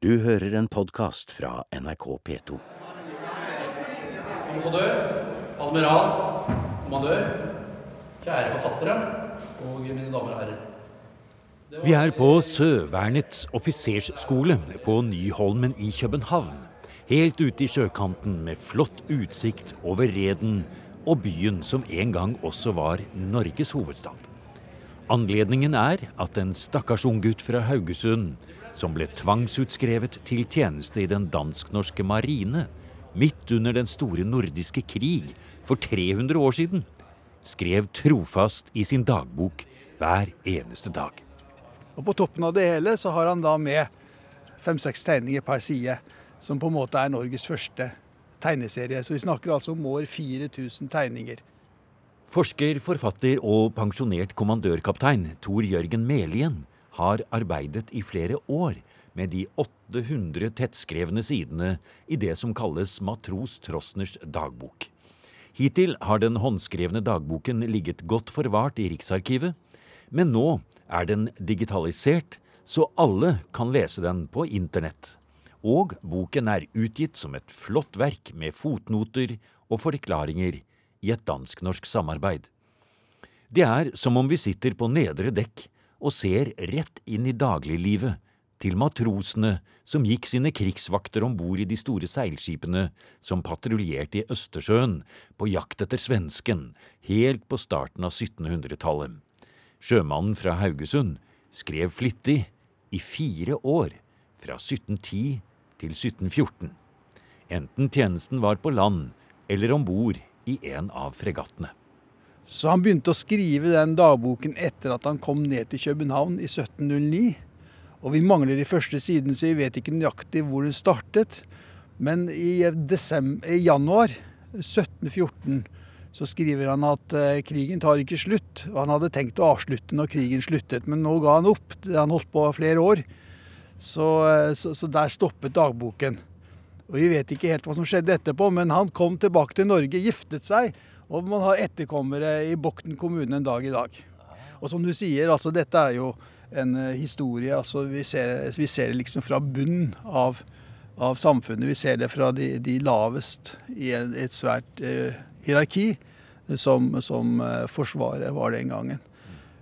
Du hører en podkast fra NRK P2. Ambassadør, admiral, kommandør, kjære forfattere og mine damer og herrer. Vi er på Søvernets offisersskole på Nyholmen i København. Helt ute i sjøkanten med flott utsikt over Reden og byen som en gang også var Norges hovedstad. Anledningen er at en stakkars unggutt fra Haugesund, som ble tvangsutskrevet til tjeneste i den dansk-norske marine midt under den store nordiske krig for 300 år siden, skrev trofast i sin dagbok hver eneste dag. Og På toppen av det hele så har han da med fem-seks tegninger per side, som på en måte er Norges første tegneserie. Så vi snakker altså om år 4000 tegninger. Forsker, forfatter og pensjonert kommandørkaptein Tor Jørgen Melien har arbeidet i flere år med de 800 tettskrevne sidene i det som kalles Matros Trosners dagbok. Hittil har den håndskrevne dagboken ligget godt forvart i Riksarkivet, men nå er den digitalisert, så alle kan lese den på internett. Og boken er utgitt som et flott verk med fotnoter og forklaringer i et dansk-norsk samarbeid. Det er som om vi sitter på nedre dekk og ser rett inn i dagliglivet til matrosene som gikk sine krigsvakter om bord i de store seilskipene som patruljerte i Østersjøen på jakt etter svensken helt på starten av 1700-tallet. Sjømannen fra Haugesund skrev flittig i fire år, fra 1710 til 1714. Enten tjenesten var på land eller om bord i en av fregattene. Så han begynte å skrive den dagboken etter at han kom ned til København i 1709. Og vi mangler de første sidene, så vi vet ikke nøyaktig hvor den startet. Men i, desember, i januar 1714 så skriver han at eh, krigen tar ikke slutt. Og han hadde tenkt å avslutte når krigen sluttet, men nå ga han opp. Han holdt på flere år. Så, eh, så, så der stoppet dagboken. Og Vi vet ikke helt hva som skjedde etterpå, men han kom tilbake til Norge, giftet seg og man har etterkommere i Bokten kommune en dag i dag. Og som du sier, altså dette er jo en uh, historie. altså Vi ser, vi ser, det liksom fra bunnen av, av, samfunnet. Vi ser det fra de, de lavest i et svært eh, hierarki, som, som uh, Forsvaret var den gangen.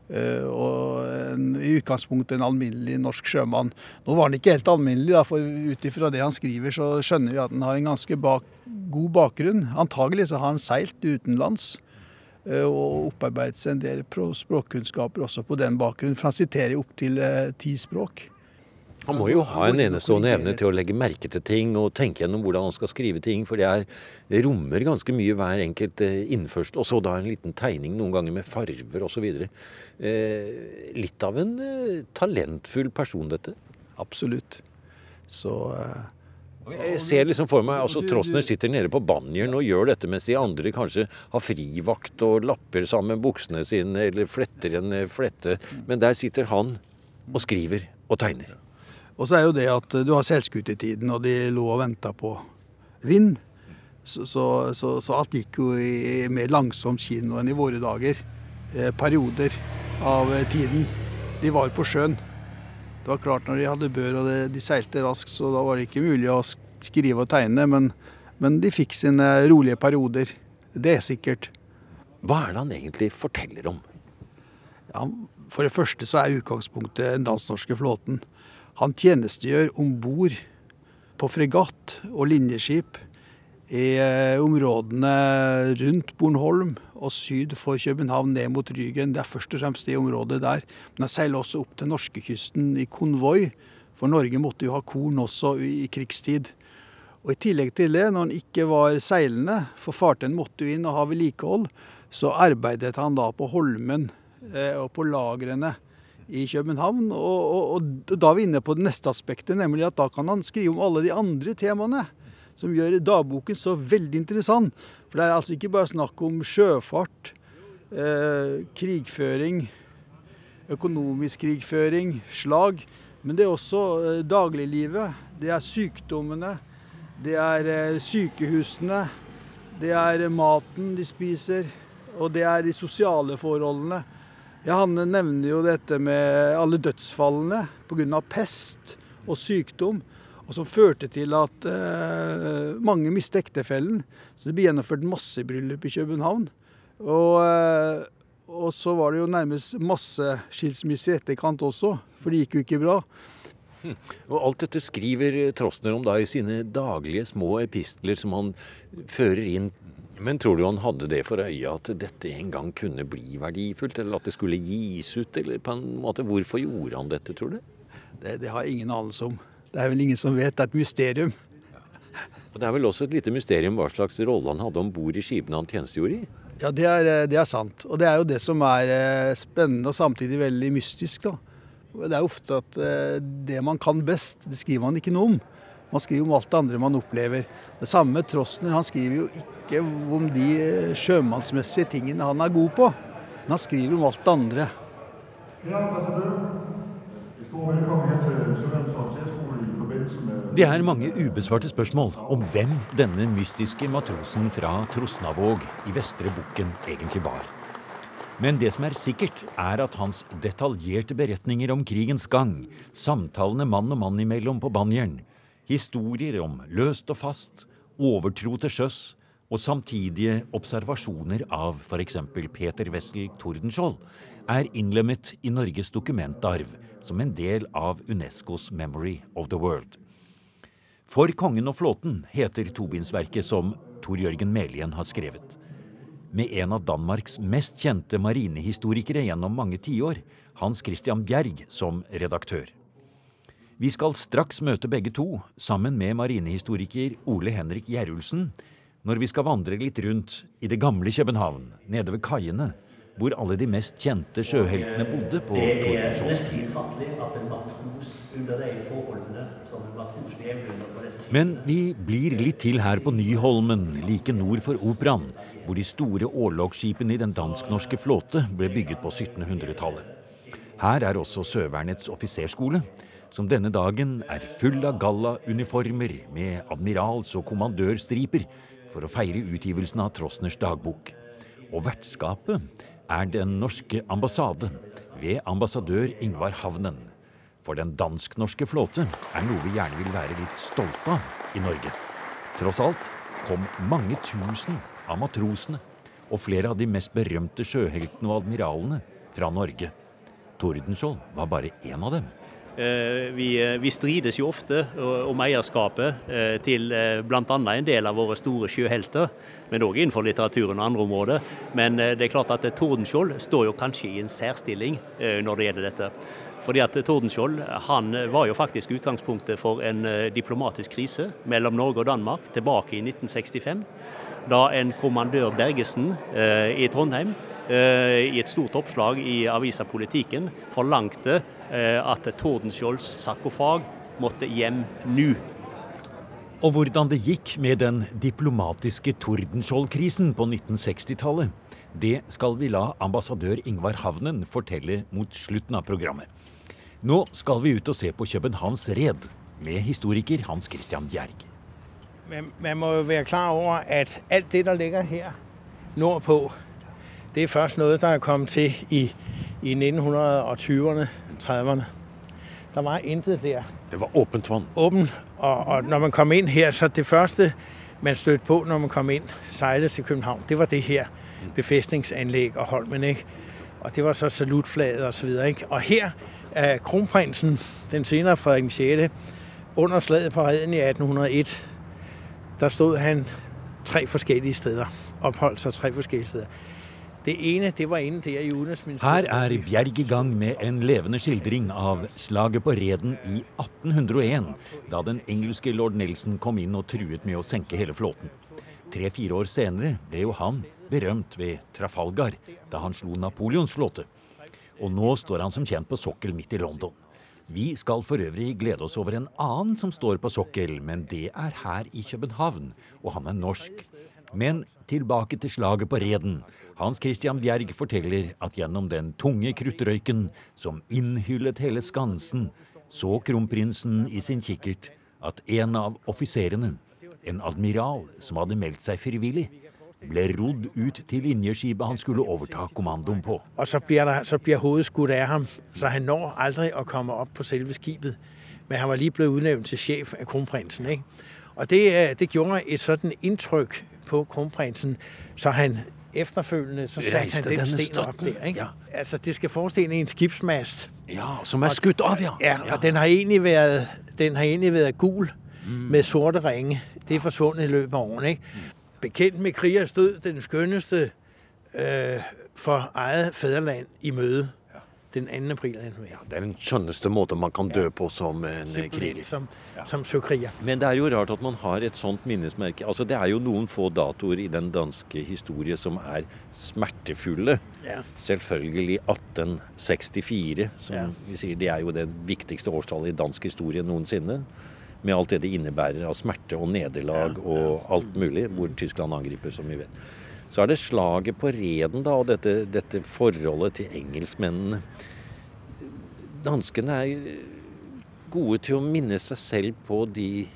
Uh, og en, i utgangspunktet en alminnelig norsk sjømann. Nå var han ikke helt alminnelig, da, for ut ifra det han skriver, så skjønner vi at han har en ganske bak, god bakgrunn. Antagelig så har han seilt utenlands uh, og opparbeidet seg en del språkkunnskaper også på den bakgrunn, for han siterer opptil uh, ti språk. Han må jo ha en enestående evne til å legge merke til ting og tenke gjennom hvordan han skal skrive ting, for det, er, det rommer ganske mye hver enkelt eh, innførst. Og så da en liten tegning noen ganger med farver osv. Eh, litt av en eh, talentfull person, dette. Absolutt. Så eh, jeg ser liksom for meg altså Trosner sitter nede på banjeren og gjør dette mens de andre kanskje har frivakt og lapper sammen buksene sine eller fletter en eh, flette. Men der sitter han og skriver og tegner. Og så er jo det at du har seilskutetiden, og de lå og venta på vind. Så, så, så, så, alt gikk jo i mer langsomt kino enn i våre dager. Eh, perioder av eh, tiden. De var på sjøen. Det var klart når de hadde bør og det, de seilte raskt, så da var det ikke mulig å skrive og tegne. Men, men de fikk sine rolige perioder. Det er sikkert. Hva er det han egentlig forteller om? Ja, for det første så er utgangspunktet den dansk-norske flåten. Han tjenestegjør om bord på fregatt og linjeskip i eh, områdene rundt Bornholm og syd for København ned mot Rygen. Det er først og fremst det området der. Men han seiler også opp til norskekysten i konvoi, for Norge måtte jo ha korn også i krigstid. Og I tillegg til det, når han ikke var seilende, for fartøyene måtte jo inn og ha vedlikehold, så arbeidet han da på Holmen eh, og på lagrene i København. Og, og, og, da er vi inne på det neste aspektet, nemlig at da kan han skrive om alle de andre temaene. Som gjør dagboken så veldig interessant. For det er altså ikke bare snakk om sjøfart, eh, krigføring, økonomisk krigføring, slag. Men det er også eh, dagliglivet. Det er sykdommene. Det er eh, sykehusene. Det er maten de spiser. Og det er de sosiale forholdene. Ja, Han nevner jo dette med alle dødsfallene pga. pest og sykdom. Og som førte til at eh, mange mistet ektefellen. Så det ble gjennomført massebryllup i København. Og, eh, og så var det jo nærmest masseskilsmisse i etterkant også, for det gikk jo ikke bra. Og alt dette skriver Trostner om da i sine daglige små epistler som han fører inn. Men tror du han hadde det for øye at dette en gang kunne bli verdifullt, eller at det skulle gis ut, eller på en måte Hvorfor gjorde han dette, tror du? Det, det har jeg ingen anelse om. Det er vel ingen som vet. Det er et mysterium. Og Det er vel også et lite mysterium hva slags rolle han hadde om bord i skipene han tjenestegjorde i? Ja, det er, eh, det er, sant. Og det er jo det som er eh, spennende og samtidig veldig mystisk. da. Det er ofte at eh, det man kan best, det skriver man ikke noe om. Man skriver om alt det andre man opplever. Det samme med Trosner. Han skriver jo ikke om de sjømannsmessige tingene han er god på. Men han skriver om alt det andre. Det er mange ubesvarte spørsmål om hvem denne mystiske matrosen fra Trosnavåg i Vestre Bukken egentlig var. Men det som er sikkert, er at hans detaljerte beretninger om krigens gang, samtalene mann og mann imellom på banjeren, historier om løst og fast, overtro til sjøs og samtidige observasjoner av f.eks. Peter Wessel Tordenskjold er innlemmet i Norges dokumentarv som en del av Unescos Memory of the World. For kongen og flåten heter tobindsverket som Tor Jørgen Melien har skrevet. Med en av Danmarks mest kjente marinehistorikere gjennom mange tiår, Hans Christian Bjerg, som redaktør. Vi skal straks møte begge to, sammen med marinehistoriker Ole Henrik Gjerulsen, når vi skal vandre litt rundt i det gamle København, nede ved kaiene, hvor alle de mest kjente sjøheltene bodde på Tordenskiolds tid. Men vi blir litt til her på Nyholmen, like nord for Operaen, hvor de store årlogsskipene i den dansk-norske flåte ble bygget på 1700-tallet. Her er også Søvernets offiserskole, som denne dagen er full av gallauniformer med admirals- og kommandørstriper for å feire utgivelsen av Trosners dagbok. Og vertskapet er den norske ambassade ved ambassadør Ingvar Havnen. For den dansk-norske flåte er noe vi gjerne vil være litt stolte av i Norge. Tross alt kom mange tusen av matrosene og flere av de mest berømte sjøheltene og admiralene fra Norge. Tordenskjold var bare én av dem. Eh, vi, eh, vi, strides jo ofte om eierskapet eh, til bl.a. en del av våre store sjøhelter, men òg innenfor litteraturen og andre områder. Men det er klart at Tordenskjold står jo kanskje i en særstilling når det gjelder dette. Fordi at Tordenskjold han var jo faktisk utgangspunktet for en diplomatisk krise mellom Norge og Danmark tilbake i 1965. Da en kommandør Bergesen i Trondheim i et stort oppslag i avisa Politikken forlangte Eh, at Tordenskiolds sarkofag måtte hjem nå. Og hvordan det gikk med den diplomatiske Tordenskjold-krisen på 1960-tallet, det skal vi la ambassadør Ingvar Havnen fortelle mot slutten av programmet. Nå skal vi ut og se på Københavns Red med historiker Hans Christian Bjerg. Man, man må jo være klar over at alt det der ligger her nordpå, det er først noe der er kommet til i, i 1920-erne 30'erne. Der var intet der. Det var åpent vann? Åpent. og, og når man kom inn her, så det første man støtte på når man kom inn, seilet til København, det var det her Befestningsanlegg og Holmen. ikke? Og det var så salutflaget og så videre. ikke? Og her er kronprinsen, den senere Frederik 6., under slaget på Reden i 1801, der stod han tre forskjellige steder. Oppholdt seg tre forskjellige steder. Det ene det var inne der i Her er Bjerg i gang med en levende skildring av slaget på Reden i 1801, da den engelske lord Nelson kom inn og truet med å senke hele flåten. Tre-fire år senere ble jo han berømt ved Trafalgar, da han slo Napoleons flåte. Og nå står han som kjent på sokkel midt i London. Vi skal for øvrig glede oss over en annen som står på sokkel, men det er her i København, og han er norsk. Men tilbake til slaget på Reden. Hans Christian Bjerg forteller at gjennom den tunge kruttrøyken som innhyllet hele Skansen, så kronprinsen i sin kikkert at en av offiserene, en admiral som hadde meldt seg frivillig, ble rodd ut til linjeskipet han skulle overta kommandoen på. Og så blir, der, så blir hodet skutt av ham, så han når aldri å komme opp på selve skipet. men han var lige blitt utnevnt til sjef av kronprinsen. Ikke? Og det, øh, det gjorde et sånt inntrykk på kronprinsen, så han efterfølgende, så satte han den sten op der. Ikke? Ja. Altså, det skal forestille en skibsmast. Ja, som er skutt opp. ja. Ja, og den har egentlig været, den har egentlig været gul mm. med sorte ringe. Det er forsvundet i løbet af årene. Ikke? Bekendt med krigers død, den skønneste øh, for eget fædreland i møde. Den 2. april. Ja. Det er den skjønneste måten man kan dø på som en Simpelthen kriger. som, som søkriger. Men det er jo rart at man har et sånt minnesmerke. Altså, det er jo noen få datoer i den danske historie som er smertefulle. Ja. Selvfølgelig 1864, som Ja. vi sier, det er jo det viktigste årstallet i dansk historie noensinne. Med alt det det innebærer av smerte og nederlag og alt mulig, hvor Tyskland angriper, som vi vet. Så er det slaget på Reden da, og dette, dette forholdet til engelskmennene. Danskene er gode til å minne seg selv på de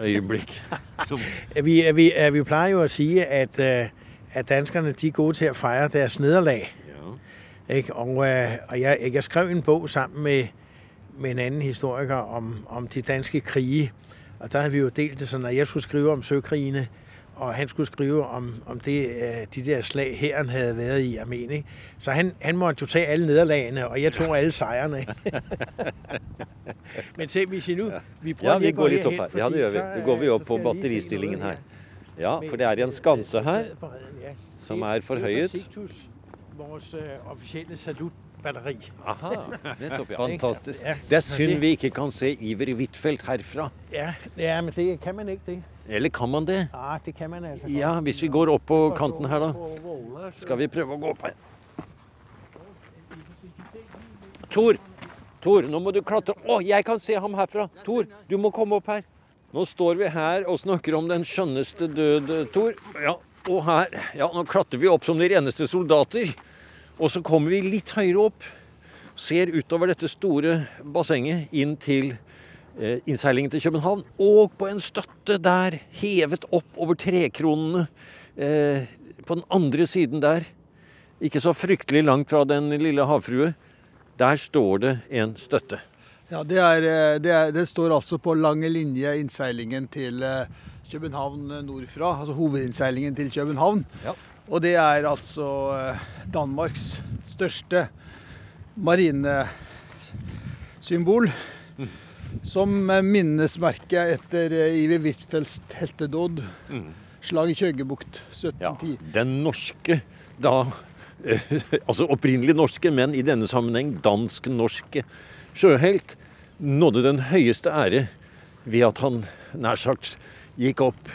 øyeblikk som Vi, vi, vi pleier jo å si at, øh, at danskerne de er gode til å feire deres nederlag. ja. Og, øh, og jeg, jeg skrev en bog sammen med, med en annen historiker om, om de danske krige. Og der hadde vi jo delt det sånn at jeg skulle skrive om søkrigene, og han skulle skrive om, om det, øh, de der slag, herren havde været i Armen. Ikke? Så han, han måtte jo tage alle nederlagene, og jeg tog alle sejrene. Men se, hvis I nu... Vi prøver Ja, vi går litt opp her. Ja, det gjør vi. Nu går vi øh, opp på batteristillingen her. Ja, for det er en skanse her som er forhøyet. Vores officielle offisielle salutbatteri. Aha, nettopp, ja. Fantastisk. Det er synd vi ikke kan se Iver Huitfeldt herfra. Ja, ja, men det kan man ikke det. Eller kan man det? Ja, det kan man altså. Ja, hvis vi går opp på kanten her, da. Skal vi prøve å gå opp her? Tor! Tor, nå må du klatre. Å, jeg kan se ham herfra! Tor, du må komme opp her. Nå står vi her og snakker om den skjønneste død, Tor. Ja, og her Ja, nå klatrer vi opp som de reneste soldater. Og så kommer vi litt høyere opp. Ser utover dette store bassenget inn til eh, innseilingen til København. Og på en støtte der, hevet opp over trekronene eh, på den andre siden der, ikke så fryktelig langt fra den lille havfrue, der står det en støtte. Ja, det, er, eh, det, er, det står altså på lange linje innseilingen til eh, København eh, nordfra. Altså hovedinnseilingen til København. Ja. Og det er altså eh, Danmarks største marinesymbol. Som eh, minnesmerke etter Ivi Iver Huitfeldts heltedåd. Slag i Kjøgebukt Ja, 1710. den norske, da eh, Altså opprinnelig norske, men i denne sammenheng dansk-norske sjøhelt nådde den høyeste ære ved at han nær sagt gikk opp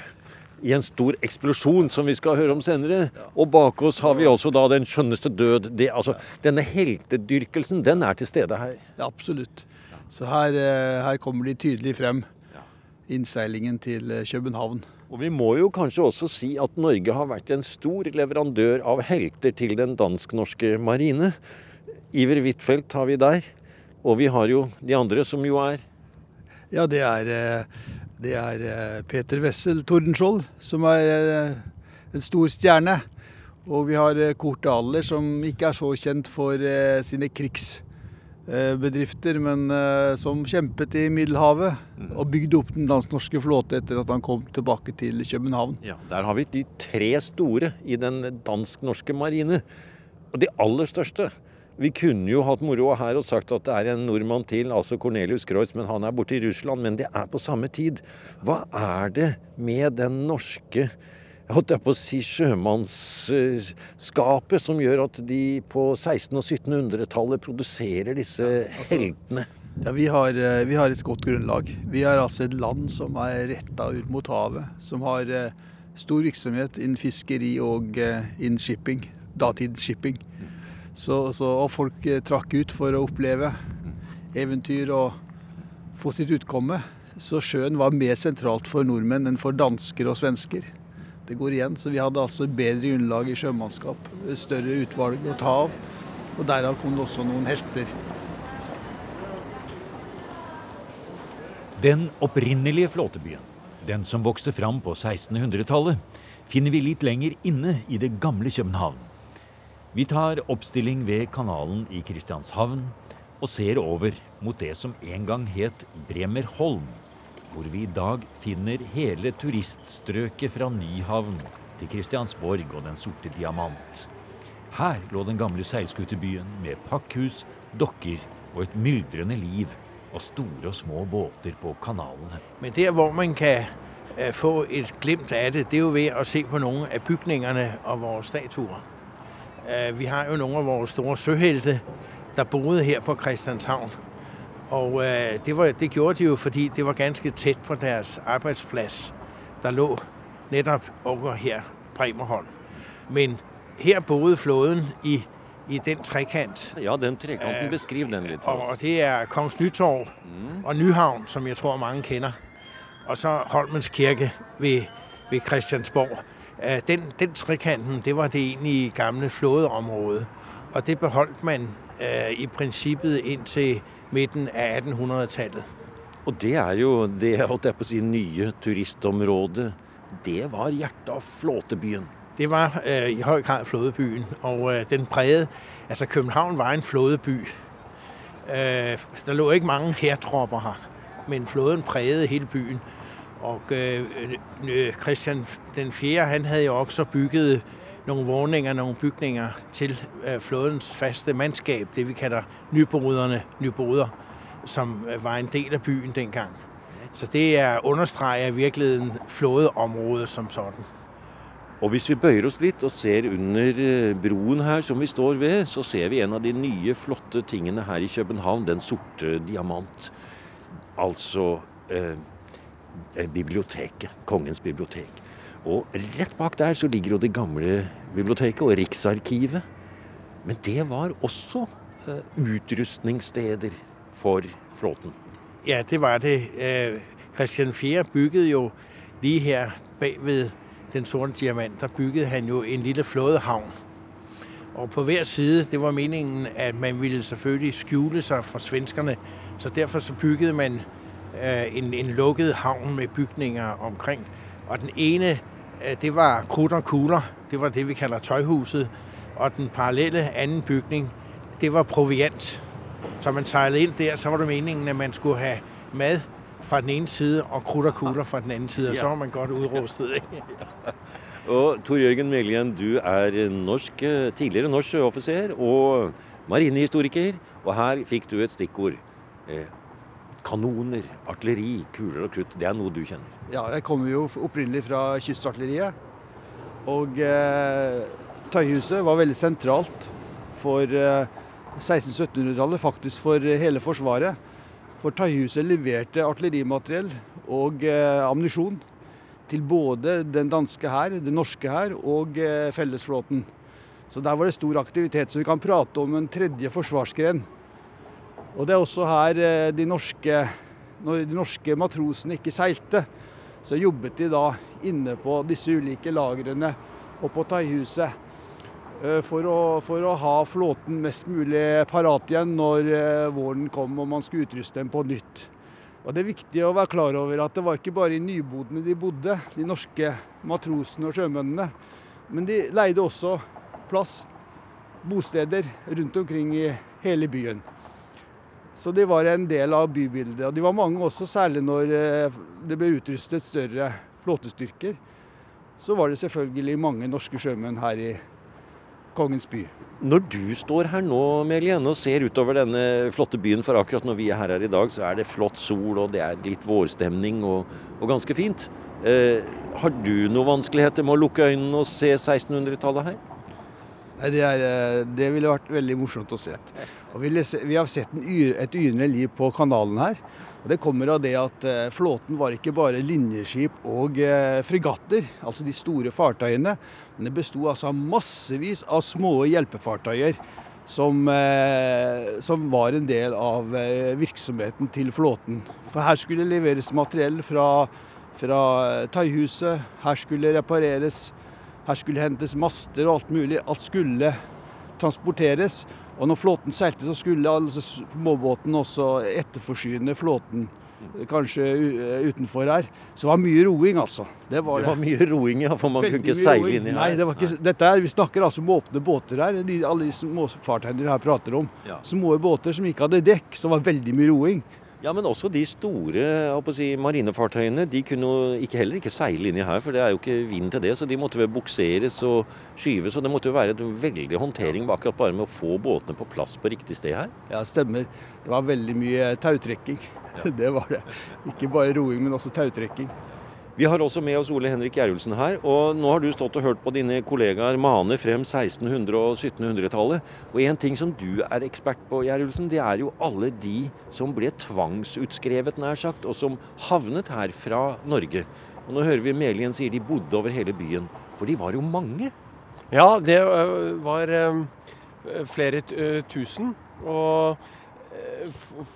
i en stor eksplosjon, som vi skal høre om senere. Og bak oss har vi også da den skjønneste død. Det, altså, denne heltedyrkelsen, den er til stede her. Ja, absolutt. Så her, eh, her kommer de tydelig frem. Innseilingen til eh, København. Og vi må jo kanskje også si at Norge har vært en stor leverandør av helter til den dansk-norske marine. Iver Huitfeldt har vi der. Og vi har jo de andre, som jo er Ja, det er, eh, det er eh, Peter Wessel Tordenskjold, som er eh, en stor stjerne. Og vi har eh, Kurt Dahler, som ikke er så kjent for sine krigsbedrifter, men som kjempet i Middelhavet og bygde opp den dansk-norske flåte etter at han kom tilbake til København. Ja, Der har vi de tre store i den dansk-norske marine. Og de aller største. Vi kunne jo hatt moro her og sagt at det er en nordmann til, altså Cornelius Kreutz, men han er borte i Russland. Men det er på samme tid. Hva er det med den norske jeg holdt jeg på å si sjømannsskapet som gjør at de på 1600- og 1700-tallet produserer disse heltene? Ja, vi har, eh, vi har et godt grunnlag. Vi er altså et land som er retta ut mot havet. Som har eh, stor virksomhet innen fiskeri og eh, innen shipping. Datidsshipping. Så, så, og folk eh, trakk ut for å oppleve eventyr og få sitt utkomme. Så sjøen var mer sentralt for nordmenn enn for dansker og svensker. Det går igjen. Så vi hadde altså bedre grunnlag i sjømannskap. Større utvalg å ta av. Og derav kom det også noen helter. Den opprinnelige flåtebyen, den som vokste fram på 1600-tallet, finner vi litt lenger inne i det gamle København. Vi tar oppstilling ved kanalen i Kristianshavn og ser over mot det som en gang het Bremerholm, hvor vi i dag finner hele turiststrøket fra Nyhavn til Kristiansborg og Den sorte diamant. Her lå den gamle seilskutebyen med pakkhus, dokker og et myldrende liv og store og små båter på kanalene. Men der, hvor man kan øh, få et glimt av det, det er jo ved å se på noen av bygningene og våre statuer. Øh, Vi har jo noen av våre store søhelte, der boede her på Kristianshavn. Og øh, det, var, det gjorde de jo, fordi det var ganske tett på deres arbeidsplass. der lå netop over her, Bremerholm. Men her boede flåten i, i den trekant, Ja, den trekanten, beskriv den litt. og, og det er Kongens Nytorv og Nyhavn, som jeg tror mange kender. Og så Holmens Kirke ved, ved Christiansborg. Øh, Den, den trekanten, det var det egentlige gamle flådeområde. Og det beholdt man øh, i prinsippet inntil midten av 1800-tallet. Og det er jo det holdt jeg på å si, nye turistområdet. Det var hjertet av flåtebyen. Det var øh, i høy grad flådebyen, og øh, den preget altså København var en flådeby. Øh, der lå ikke mange hertropper her, men flåden prægede hele byen. Og øh, øh, Christian den 4. han havde jo også bygget nogle vågninger, nogle bygninger til øh, flådens faste mandskab, det vi kalder nyboderne, nyboder, som øh, var en del af byen dengang. Så det er understreger i virkeligheden flådeområdet som sådan. Og hvis vi bøyer oss litt og ser under broen her som vi står ved, så ser vi en av de nye, flotte tingene her i København. Den sorte diamant. Altså eh, biblioteket. Kongens bibliotek. Og rett bak der så ligger jo det gamle biblioteket og Riksarkivet. Men det var også eh, utrustningssteder for flåten. Ja, det var det. Øh, Christian 4. bygget jo lige her bagved den sorte diamant, der bygget han jo en lille flådehavn. Og på hver side, det var meningen, at man ville selvfølgelig skjule sig for svenskerne. Så derfor så byggede man en, en lukket havn med bygninger omkring. Og den ene, øh, det var krudt og kugler. Det var det, vi kaller tøjhuset. Og den parallelle anden bygning, det var proviant. Så man sejlede ind der, så var det meningen, at man skulle have mad fra den ene side og krudt og kugler fra den anden side, og så var man godt udrustet. Og Tor Jørgen Melien, du er norsk, eh, tidligere norsk sjøoffiser og marinehistoriker. Og her fikk du et stikkord. Eh, kanoner, artilleri, kuler og krutt. Det er noe du kjenner. Ja, jeg kommer jo opprinnelig fra kystartilleriet. Og eh, Tøyhuset var veldig sentralt for eh, 1600-1700-tallet, faktisk for hele Forsvaret. For Tøyhuset leverte artillerimateriell og eh, ammunisjon til både den danske hær, den norske hær og eh, fellesflåten. Så der var det stor aktivitet. Så vi kan prate om en tredje forsvarsgren. Og det er også her eh, de norske, når de norske matrosene ikke seilte, så jobbet de da inne på disse ulike lagrene og på Taihuset. eh, For å, for å ha flåten mest mulig parat igjen når eh, våren kom og man skulle utruste den på nytt. Og Det er viktig å være klar over at det var ikke bare i nybodene de bodde, de norske matrosene og sjømennene. Men de leide også plass, bosteder, rundt omkring i hele byen. Så de var en del av bybildet. Og de var mange også, særlig når eh, det ble utrustet større flåtestyrker. Så var det selvfølgelig mange norske sjømenn her i Kongens by. Når du står her nå Melien, og ser utover denne flotte byen, for akkurat når vi er her, i dag, så er det flott sol og det er litt vårstemning og, og ganske fint. Eh, har du noen vanskeligheter med å lukke øynene og se 1600-tallet her? Nei, det, er, eh, det ville vært veldig morsomt å se. Vi, vi har sett en et yrende liv på kanalen her. Og Det kommer av det at eh, flåten var ikke bare linjeskip og eh, fregatter, altså de store fartøyene, men det besto altså av massevis av små hjelpefartøyer som, som var en del av virksomheten til flåten. For her skulle leveres materiell fra, fra Taihuset, her skulle repareres, her skulle hentes master og alt mulig. Alt skulle transporteres. Og når flåten seilte, så skulle altså småbåten også etterforsyne flåten kanskje utenfor her. Så det var mye roing, altså. Det var Det var mye roing, ja, for man kunne ikke seile roing. inn i Nei, det var ikke, dette er, vi snakker altså om åpne båter her. De, alle de småfartøyene vi her prater om. Ja. Små båter som ikke hadde dekk, så var veldig mye roing. Ja, men også de store si, marinefartøyene de kunne jo ikke, heller ikke seile inni her, for det er jo ikke vind til det. Så de måtte vel bukseres og skyves, og det måtte jo være en veldig håndtering bak at bare med å få båtene på plass på riktig sted her. Ja, stemmer. Det var veldig mye tautrekking. Det var det. Ikke bare roing, men også tautrekking. Vi har også med oss Ole Henrik Gjerulsen her, og nå har du stått og hørt på dine kollegaer mane frem 1600- og 1700-tallet. Og en ting som du er ekspert på, Gjerulsen, det er jo alle de som ble tvangsutskrevet, nær sagt, og som havnet her fra Norge. Og nå hører vi Melien sier de bodde over hele byen, for de var jo mange. Ja, det var flere tusen. Og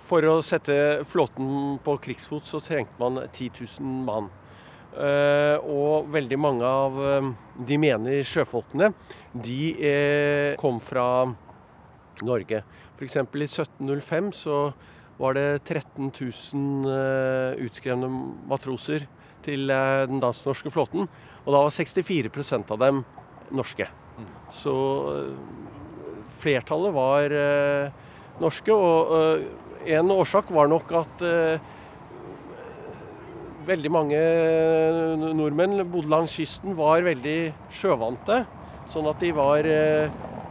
for å sette flåten på krigsfot, så trengte man 10 000 mann. Eh, og veldig mange av ø, de mener sjøfolkene, de eh, kom fra Norge. F.eks. i 1705 så var det 13 000 eh, utskrevne matroser til eh, den dansk-norske flåten. Og da var 64% av dem norske. Så eh, flertallet var eh, norske, og eh, en årsak var nok at eh, veldig mange nordmenn bodde langs kysten, var veldig sjøvante. Sånn at de var eh,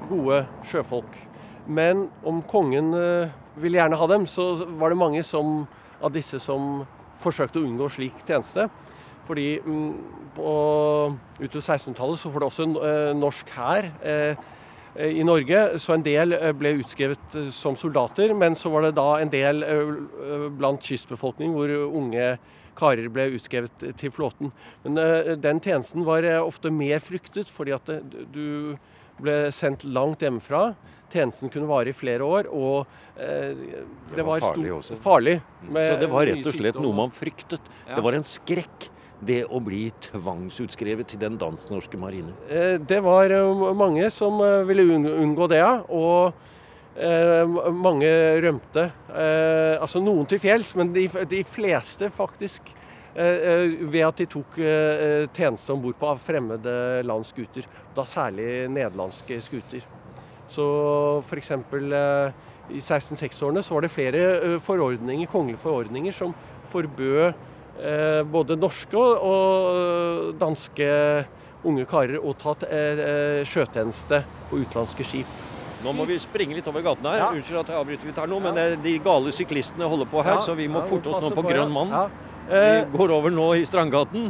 gode sjøfolk. Men om kongen eh, ville gjerne ha dem, så var det mange som, av disse som forsøkte å unngå slik tjeneste. Fordi mm, utover 1600-tallet så får det også en eh, norsk hær eh, eh, i Norge, så en del eh, ble utskrevet eh, som soldater. Men så var det da en del eh, eh, blant kystbefolkningen hvor unge karer ble utskrevet til flåten. Men eh, den tjenesten var eh, ofte mer fryktet, fordi at eh, du ble sendt langt hjemmefra. Tjenesten kunne vare i flere år, og eh, det, var var, farlig også. farlig. med Så det var rett og slett sykdom noe man fryktet. Ja. Det var en skrekk, det å bli tvangsutskrevet til den dansk-norske marine. Eh, Det var mange som ville unngå det, ja. Og mange rømte. Eh, altså noen til fjells, men de, de fleste faktisk eh, eh, ved at de tok eh, tjeneste om bord på fremmede lands skuter. Da særlig nederlandske skuter. Så f.eks. Eh, i 1606-årene så var det flere eh, forordninger, kongelige forordninger som forbød eh, både norske og, danske unge karer å ta eh, eh, sjøtjeneste på utenlandske skip. Nå må vi springe litt over gaten her. Ja. Unnskyld at jeg avbryter litt her nå, men eh, de gale syklistene holder på her, Ja, så vi må ja, forte oss nå på på, Grønn mann. Ja. Vi Eh, går over nå i Strandgaten.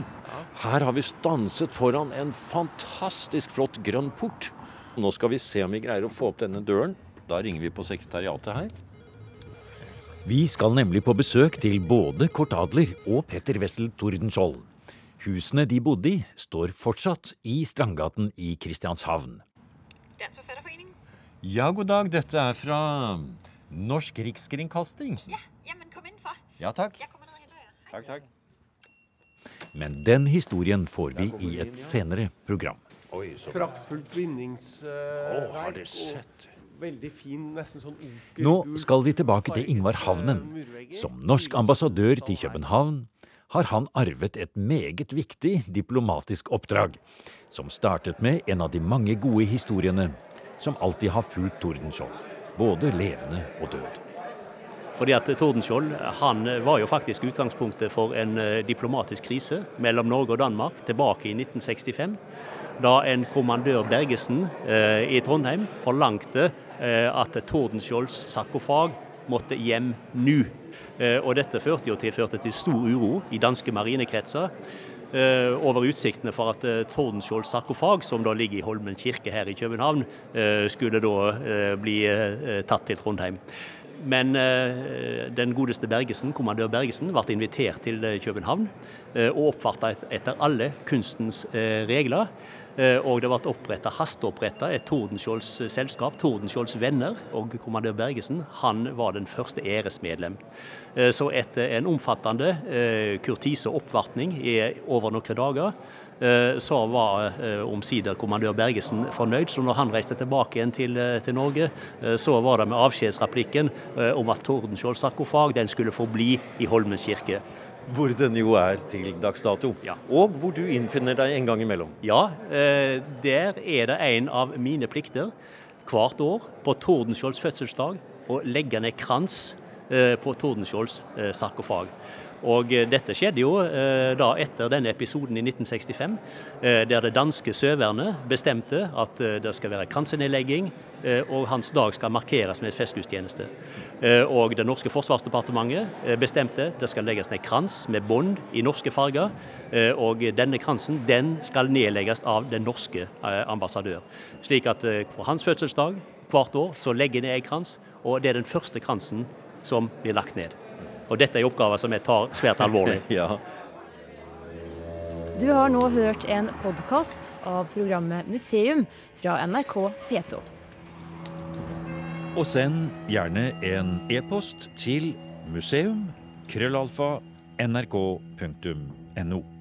Her har vi stanset foran en fantastisk flott grønn port. Nå skal vi se om vi greier å få opp denne døren. Da ringer vi på sekretariatet her. Vi skal nemlig på besøk til både Kort Adler og Petter Wessel Tordenskjold. Husene de bodde i, står fortsatt i Strandgaten i Kristianshavn. Den som fører Forfatterforening. Ja, god dag. Dette er fra Norsk Rikskringkasting. Ja, men kom inn, far. Ja, takk. Jeg kommer ned og henter jer. Takk, takk. Men den historien får vi i et senere program. Oi, så praktfullt bindingsverk. Uh, har dere sett? Veldig fin, nesten sånn onkel Nå skal vi tilbake til Ingvar Havnen. Som norsk ambassadør til København har han arvet et meget viktig diplomatisk oppdrag, som startet med en av de mange gode historiene som alltid har fulgt Tordenskjold, både levende og død. Fordi at Tordenskjold han var jo faktisk utgangspunktet for en eh, diplomatisk krise mellom Norge og Danmark tilbake i 1965. Da en kommandør Bergesen eh, i Trondheim forlangte eh, at Tordenskjolds sarkofag måtte hjem nå. Eh, og dette førte jo til, førte til stor uro i danske marinekretser. Eh, over utsiktene for at Tordenskiolds sarkofag, som da ligger i Holmen kirke her i København, eh, skulle da eh, bli eh, tatt til Trondheim. Men eh, den godeste Bergesen, kommandør Bergesen ble invitert til eh, København eh, og oppfarta et, etter alle kunstens regler. Og det ble oppretta, hasteoppretta et Tordenskiolds selskap, Tordenskiolds venner. Og kommandør Bergesen han var den første æresmedlem. Så etter en omfattende kurtise oppvartning over noen dager, så var eh, omsider kommandør Bergesen fornøyd. Så når han reiste tilbake igjen til, eh, til Norge, eh, så var det med avskjedsreplikken eh, om at Tordenskiolds sarkofag den skulle forbli i Holmens kirke. Hvor den jo er til dags dato. Og hvor du innfinner deg en gang imellom. Ja, eh, der er det en av mine plikter hvert år på Tordenskiolds fødselsdag å legge ned krans eh, på Tordenskiolds eh, sarkofag. Og eh, dette skjedde jo eh, da etter denne episoden i 1965, eh, der det danske Søvernet bestemte at det skal være kransenedlegging, og hans dag skal markeres med festgudstjeneste. Og det norske forsvarsdepartementet bestemte bestemte det skal legges ned krans med bånd i norske farger, og denne kransen den skal nedlegges av den norske ambassadør. Slik at på hans fødselsdag hvert år så legger ned en krans, og det er den første kransen som blir lagt ned. Og dette er en oppgave som jeg tar svært alvorlig. ja. Du har nå hørt en podkast av programmet Museum fra NRK P2. Og send gjerne en e-post til museum.krøllalfa.nrk.no. nrk.no.